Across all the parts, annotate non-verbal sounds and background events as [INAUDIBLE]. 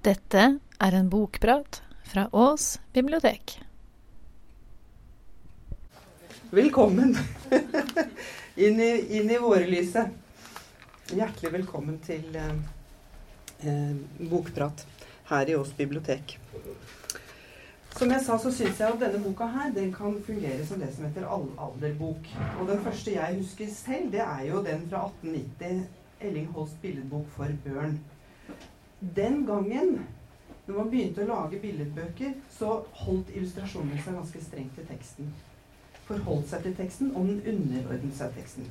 Dette er en bokprat fra Ås bibliotek. Velkommen [LAUGHS] inn, i, inn i vårlyset. Hjertelig velkommen til eh, eh, bokprat her i Ås bibliotek. Som jeg sa, så syns jeg at denne boka her den kan fungere som det som heter allalderbok. Og den første jeg husker selv, det er jo den fra 1890, Elling Holsts billedbok for børn. Den gangen, når man begynte å lage billedbøker, så holdt illustrasjonene seg ganske strengt til teksten. Forholdt seg til teksten, og den underordnet seg teksten.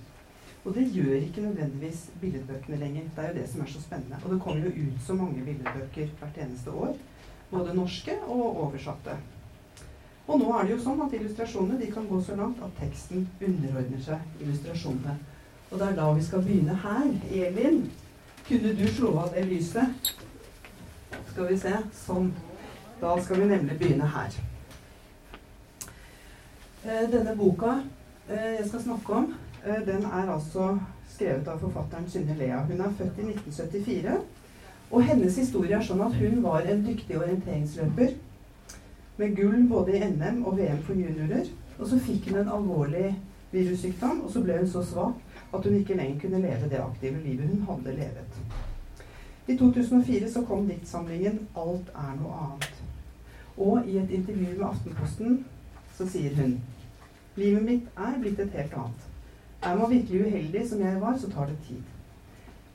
Og det gjør ikke nødvendigvis billedbøkene lenger. Det er jo det som er så spennende. Og det kommer jo ut så mange billedbøker hvert eneste år. Både norske og oversatte. Og nå er det jo sånn at illustrasjonene kan gå så langt at teksten underordner seg illustrasjonene. Og det er da vi skal begynne her. Elin, kunne du slå av det lyset? Skal vi se. Sånn. Da skal vi nemlig begynne her. Eh, denne boka eh, jeg skal snakke om, eh, den er altså skrevet av forfatteren Synne Lea. Hun er født i 1974. Og hennes historie er sånn at hun var en dyktig orienteringsløper med gull både i NM og VM for juniorer. Og så fikk hun en alvorlig virussykdom, og så ble hun så svak at hun ikke lenger kunne leve det aktive livet hun hadde levet. I 2004 så kom diktsamlingen 'Alt er noe annet'. Og i et intervju med Aftenposten så sier hun Livet mitt er blitt et helt annet. Er man virkelig uheldig som jeg var, så tar det tid.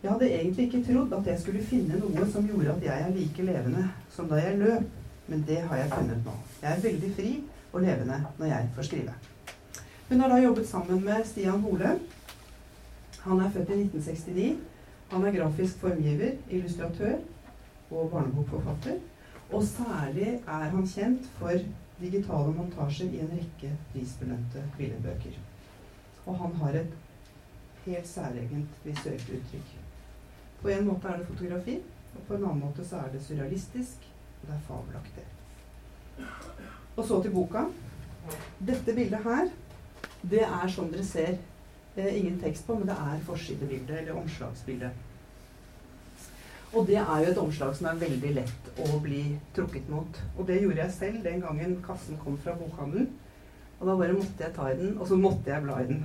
Jeg hadde egentlig ikke trodd at jeg skulle finne noe som gjorde at jeg er like levende som da jeg løp, men det har jeg funnet nå. Jeg er veldig fri og levende når jeg får skrive. Hun har da jobbet sammen med Stian Hole. Han er født i 1969. Han er grafisk formgiver, illustratør og barnebokforfatter. Og særlig er han kjent for digitale montasjer i en rekke prisbelønte billedbøker. Og han har et helt særegent visuelt uttrykk. På en måte er det fotografi, og på en annen måte så er det surrealistisk, og det er fabelaktig. Og så til boka. Dette bildet her, det er som dere ser ingen tekst på, men det er forsidebildet, eller omslagsbildet. Og det er jo et omslag som er veldig lett å bli trukket mot. Og det gjorde jeg selv den gangen kassen kom fra bokhandelen. Og da bare måtte jeg ta i den, og så måtte jeg bla i den.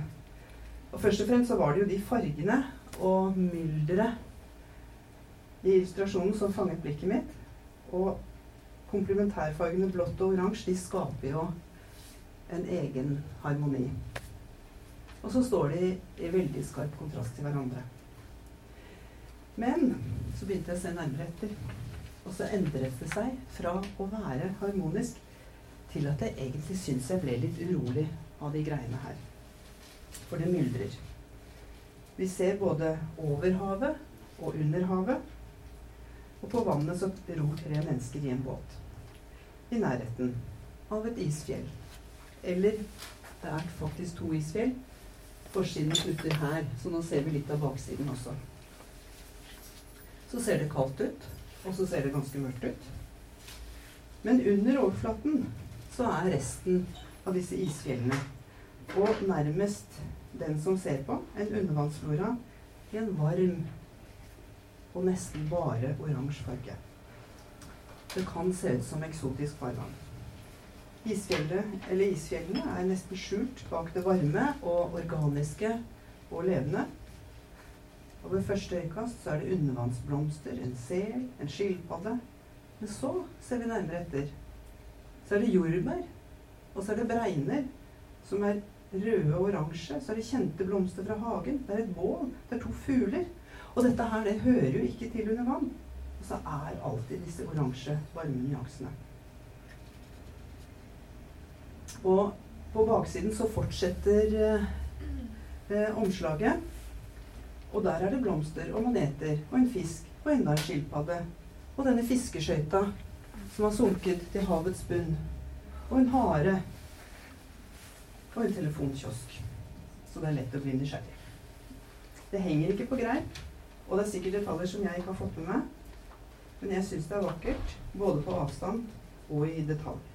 Og først og fremst så var det jo de fargene og mylderet i illustrasjonen som fanget blikket mitt. Og komplementærfargene blått og oransje de skaper jo en egen harmoni. Og så står de i veldig skarp kontrast til hverandre. Men så begynte jeg å se nærmere etter. Og så endret det seg fra å være harmonisk til at jeg egentlig syns jeg ble litt urolig av de greiene her. For det myldrer. Vi ser både over havet og under havet. Og på vannet så ror tre mennesker i en båt. I nærheten av et isfjell. Eller det er faktisk to isfjell. Forsiden slutter her, så nå ser vi litt av baksiden også. Så ser det kaldt ut, og så ser det ganske mørkt ut. Men under overflaten så er resten av disse isfjellene. Og nærmest den som ser på, en undervannsflora i en varm og nesten bare oransje farge. Det kan se ut som eksotisk farvann. Isfjellet, isfjellene er nesten skjult bak det varme og organiske og levende. Og ved første øyekast så er det undervannsblomster, en sel, en skilpadde. Men så ser vi nærmere etter. Så er det jordbær. Og så er det bregner, som er røde og oransje. Så er det kjente blomster fra hagen. Det er et bål. Det er to fugler. Og dette her, det hører jo ikke til under vann. Og så er alltid disse oransje, varme nyansene. Og på baksiden så fortsetter eh, eh, omslaget. Og der er det blomster og maneter og en fisk og enda en skilpadde. Og denne fiskeskøyta som har sunket til havets bunn. Og en hare. Og en telefonkiosk. Så det er lett å bli nysgjerrig. Det henger ikke på greip, og det er sikkert detaljer som jeg ikke har fått med meg. Men jeg syns det er vakkert, både på avstand og i detalj.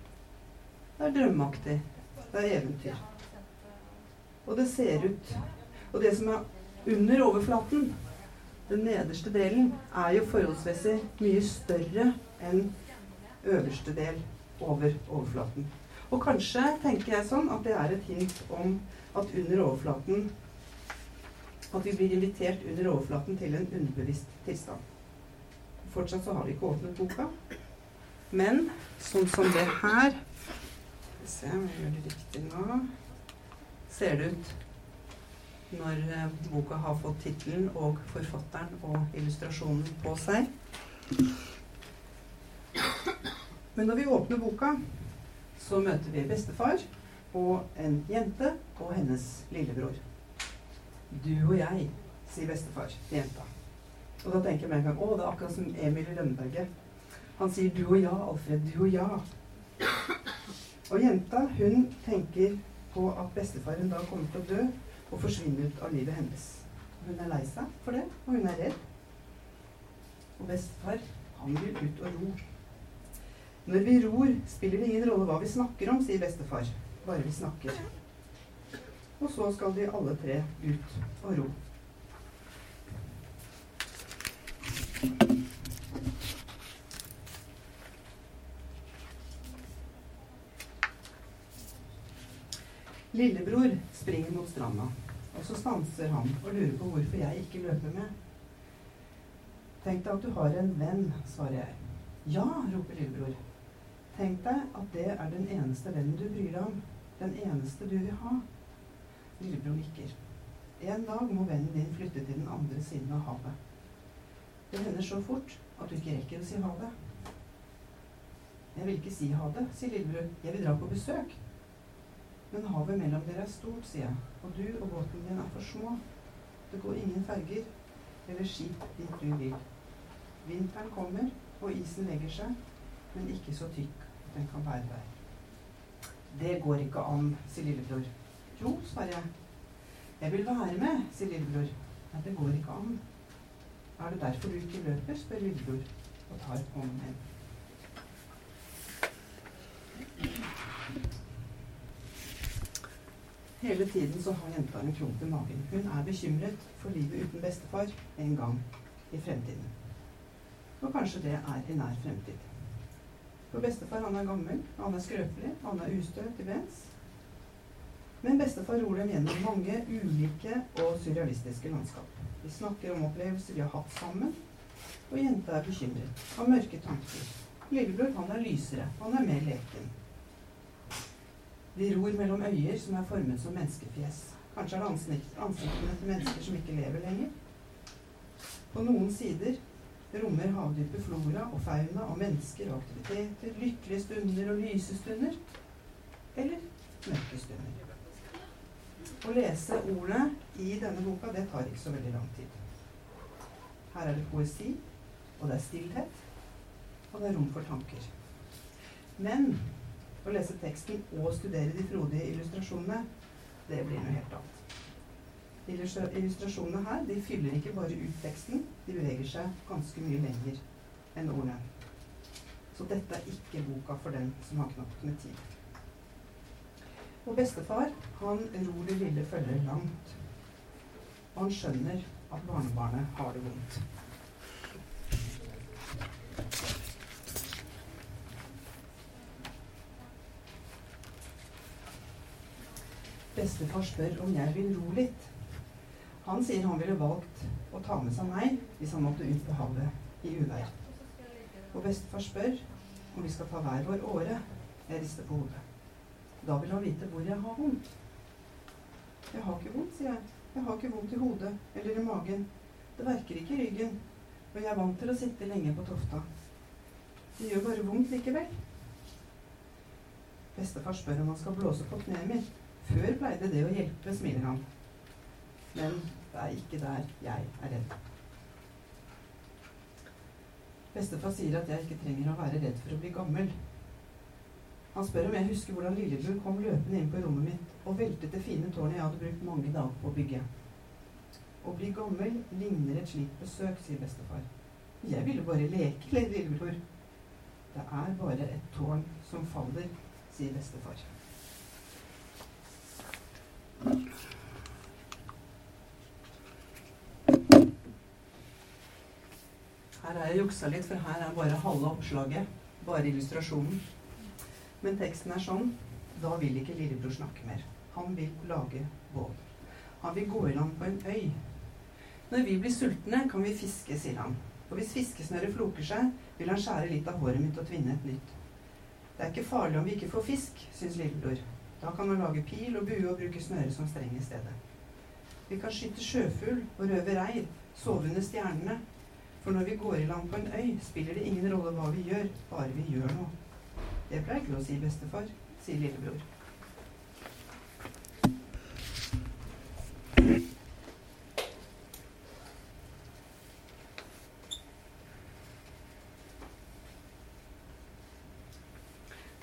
Det er drømmeaktig. Det er eventyr. Og det ser ut Og det som er under overflaten, Den nederste delen er jo forholdsmessig mye større enn øverste del over overflaten. Og kanskje tenker jeg sånn at det er et hint om at under overflaten At vi blir invitert under overflaten til en underbevisst tilstand. Fortsatt så har vi ikke åpnet boka. Men sånn som det her Vi se om jeg gjør det riktig nå. Ser det ut når eh, boka har fått tittelen og forfatteren og illustrasjonen på seg. Men når vi åpner boka, så møter vi bestefar og en jente og hennes lillebror. Du og jeg, sier bestefar til jenta. Og da tenker jeg med en gang å, det er akkurat som Emil i Lønneberget. Han sier 'du og ja', Alfred. Du og ja. Og jenta, hun tenker på at bestefar en dag kommer til å dø og forsvinne ut av livet hennes. Hun er lei seg for det, og hun er redd. Og bestefar, han vil ut og ro. Når vi ror, spiller det ingen rolle hva vi snakker om, sier bestefar. Bare vi snakker. Og så skal de alle tre ut og ro. Lillebror springer mot stranda, og så stanser han og lurer på hvorfor jeg ikke løper med. Tenk deg at du har en venn, svarer jeg. Ja, roper lillebror. Tenk deg at det er den eneste vennen du bryr deg om. Den eneste du vil ha. Lillebror nikker. En dag må vennen din flytte til den andre siden av havet. Det hender så fort at du ikke rekker å si ha det. Jeg vil ikke si ha det, sier lillebror. Jeg vil dra på besøk. Men havet mellom dere er stort, sier jeg. Og du og båten din er for små. Det går ingen ferger eller skip dit du vil. Vinteren kommer, og isen legger seg, men ikke så tykk at den kan bære deg. Det går ikke an, sier lillebror. Jo, svarer jeg. Jeg vil være med, sier lillebror. Nei, det går ikke an. Er det derfor du ikke løper, spør lillebror og tar hånden min. Hele tiden så har jenta en klump i magen. Hun er bekymret for livet uten bestefar en gang i fremtiden. Og kanskje det er i nær fremtid. For bestefar han er gammel, han er skrøpelig, han er ustø til bens. Men bestefar ror dem gjennom mange ulike og surrealistiske landskap. Vi snakker om opplevelser vi har hatt sammen, og jenta er bekymret, har mørke tanker. Lillebror han er lysere, han er mer leken. De ror mellom øyer som er formet som menneskefjes. Kanskje er det ansikt, ansiktene til mennesker som ikke lever lenger. På noen sider rommer havdypet flora og fauna og mennesker og aktiviteter, lykkelige stunder og lyse stunder. Eller mørke stunder. Å lese ordene i denne boka, det tar ikke så veldig lang tid. Her er det poesi, og det er stillhet, og det er rom for tanker. Men å lese teksten og studere de frodige illustrasjonene, det blir noe helt annet. Illustrasjonene her de fyller ikke bare ut teksten, de beveger seg ganske mye lenger enn ordene. Så dette er ikke boka for den som har knapt med tid. Og bestefar han ror det lille følget langt. Og han skjønner at barnebarnet har det vondt. Bestefar spør om jeg vil ro litt. Han sier han ville valgt å ta med seg meg hvis han måtte ut på havet i uvær. Og bestefar spør om vi skal ta hver vår åre. Jeg rister på hodet. Da vil han vite hvor jeg har vondt. Jeg har ikke vondt, sier jeg. Jeg har ikke vondt i hodet eller i magen. Det verker ikke i ryggen. Og jeg er vant til å sitte lenge på tofta. Det gjør bare vondt likevel. Bestefar spør om han skal blåse på kneet mitt. Før pleide det å hjelpe, smiler han. Men det er ikke der jeg er redd. Bestefar sier at jeg ikke trenger å være redd for å bli gammel. Han spør om jeg husker hvordan lillebror kom løpende inn på rommet mitt og veltet det fine tårnet jeg hadde brukt mange dager på å bygge. Å bli gammel ligner et slikt besøk, sier bestefar. Jeg ville bare leke, lillebror. Det er bare et tårn som faller, sier bestefar. Her er jeg juksa litt, for her er bare halve oppslaget. Bare illustrasjonen. Men teksten er sånn Da vil ikke lillebror snakke mer. Han vil lage bål. Han vil gå i land på en øy. Når vi blir sultne, kan vi fiske, sier han. Og hvis fiskesnøret floker seg, vil han skjære litt av håret mitt og tvinne et nytt. Det er ikke farlig om vi ikke får fisk, syns lillebror. Da kan han lage pil og bue og bruke snøret som streng i stedet. Vi kan skyte sjøfugl og røve reir, sove under stjernene. For når vi går i land på en øy, spiller det ingen rolle hva vi gjør, bare vi gjør noe. Det pleier ikke å si bestefar, sier lillebror.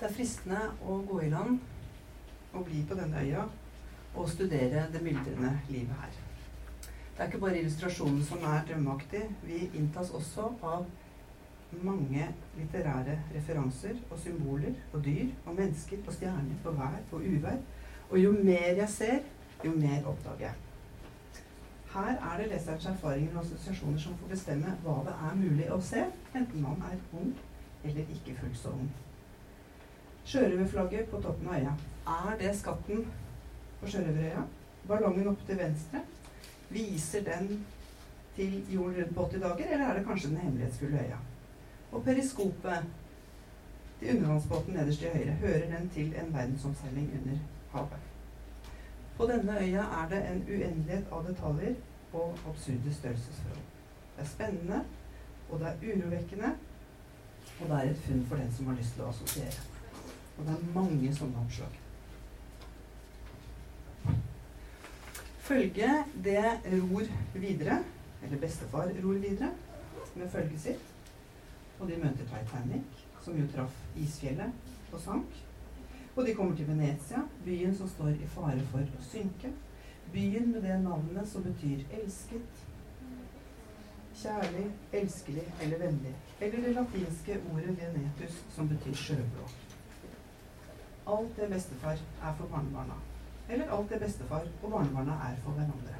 Det er fristende å gå i land og bli på denne øya og studere det myldrende livet her. Det er ikke bare illustrasjonen som er drømmeaktig. Vi inntas også av mange litterære referanser og symboler og dyr og mennesker og stjerner og vær og uvær. Og jo mer jeg ser, jo mer oppdager jeg. Her er det leserens erfaringer og assosiasjoner som får bestemme hva det er mulig å se, enten man er ung eller ikke fullt så ung. Sjørøverflagget på toppen av øya. Er det skatten på Sjørøverøya? Ballongen oppe til venstre? Viser den til jorden rundt på 80 dager, eller er det kanskje den hemmelighetsfulle øya? Og periskopet til undervannsbåten nederst til høyre, hører den til en verdensomseiling under havet. På denne øya er det en uendelighet av detaljer og absurde størrelsesforhold. Det er spennende, og det er urovekkende, og det er et funn for den som har lyst til å assosiere. Og det er mange sånne oppslag. Følget, det ror videre, eller bestefar ror videre, med følget sitt. Og de møter Titanic, som jo traff isfjellet og sank. Og de kommer til Venezia, byen som står i fare for å synke. Byen med det navnet som betyr elsket, kjærlig, elskelig eller vennlig. Eller det latinske ordet venetus, som betyr sjøblå. Alt det bestefar er for barnebarna. Eller alt det bestefar og barnebarna er for hverandre.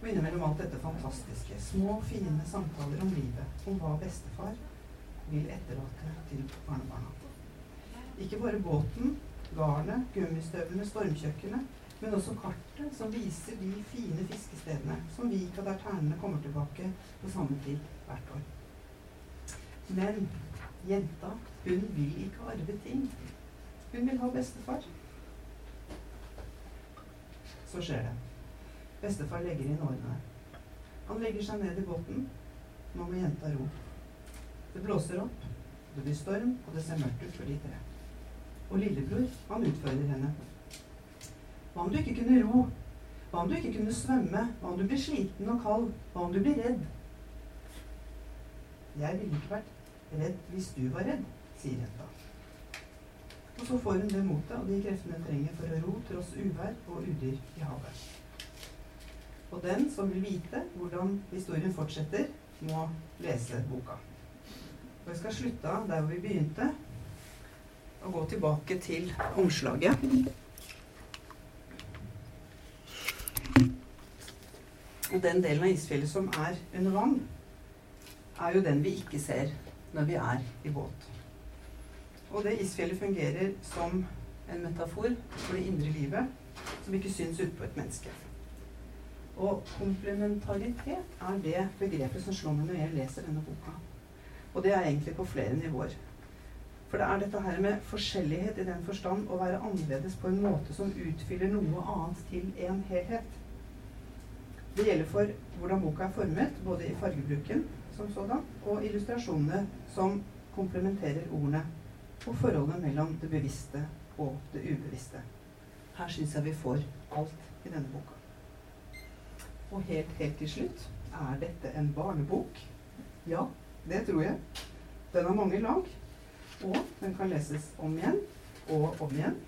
Og innimellom alt dette fantastiske, små, fine samtaler om livet, om hva bestefar vil etterlate til barnebarna. Ikke bare båten, garnet, gummistøvlene, stormkjøkkenet, men også kartet som viser de fine fiskestedene som Vika der ternene kommer tilbake på samme tid hvert år. Men jenta, hun vil ikke arve ting. Hun vil ha bestefar. Så skjer det. Bestefar legger inn årene. Han legger seg ned i båten. Nå må jenta ro. Det blåser opp, det blir storm, og det ser mørkt ut for de tre. Og lillebror, han utfordrer henne. Hva om du ikke kunne ro? Hva om du ikke kunne svømme? Hva om du blir sliten og kald? Hva om du blir redd? Jeg ville ikke vært redd hvis du var redd, sier jenta. Og så får hun det motet og de kreftene hun trenger for å ro tross uvær og udyr i havet. Og den som vil vite hvordan historien fortsetter, må lese boka. Og jeg skal slutte av der hvor vi begynte, og gå tilbake til omslaget. Og den delen av isfjellet som er under vann, er jo den vi ikke ser når vi er i båt. Og det isfjellet fungerer som en metafor for det indre livet som ikke syns utpå et menneske. Og komplementaritet er det begrepet som slår meg når jeg leser denne boka. Og det er egentlig på flere nivåer. For det er dette her med forskjellighet i den forstand å være annerledes på en måte som utfyller noe annet til en helhet. Det gjelder for hvordan boka er formet, både i fargebruken som sådan, og illustrasjonene som komplementerer ordene, og forholdet mellom det bevisste og det ubevisste. Her syns jeg vi får alt i denne boka. Og helt, helt til slutt er dette en barnebok. Ja, det tror jeg. Den har mange lag, og den kan leses om igjen og om igjen.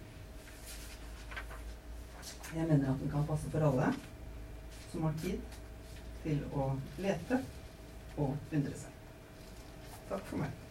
Jeg mener at den kan passe for alle som har tid til å lete og undre seg. Takk for meg.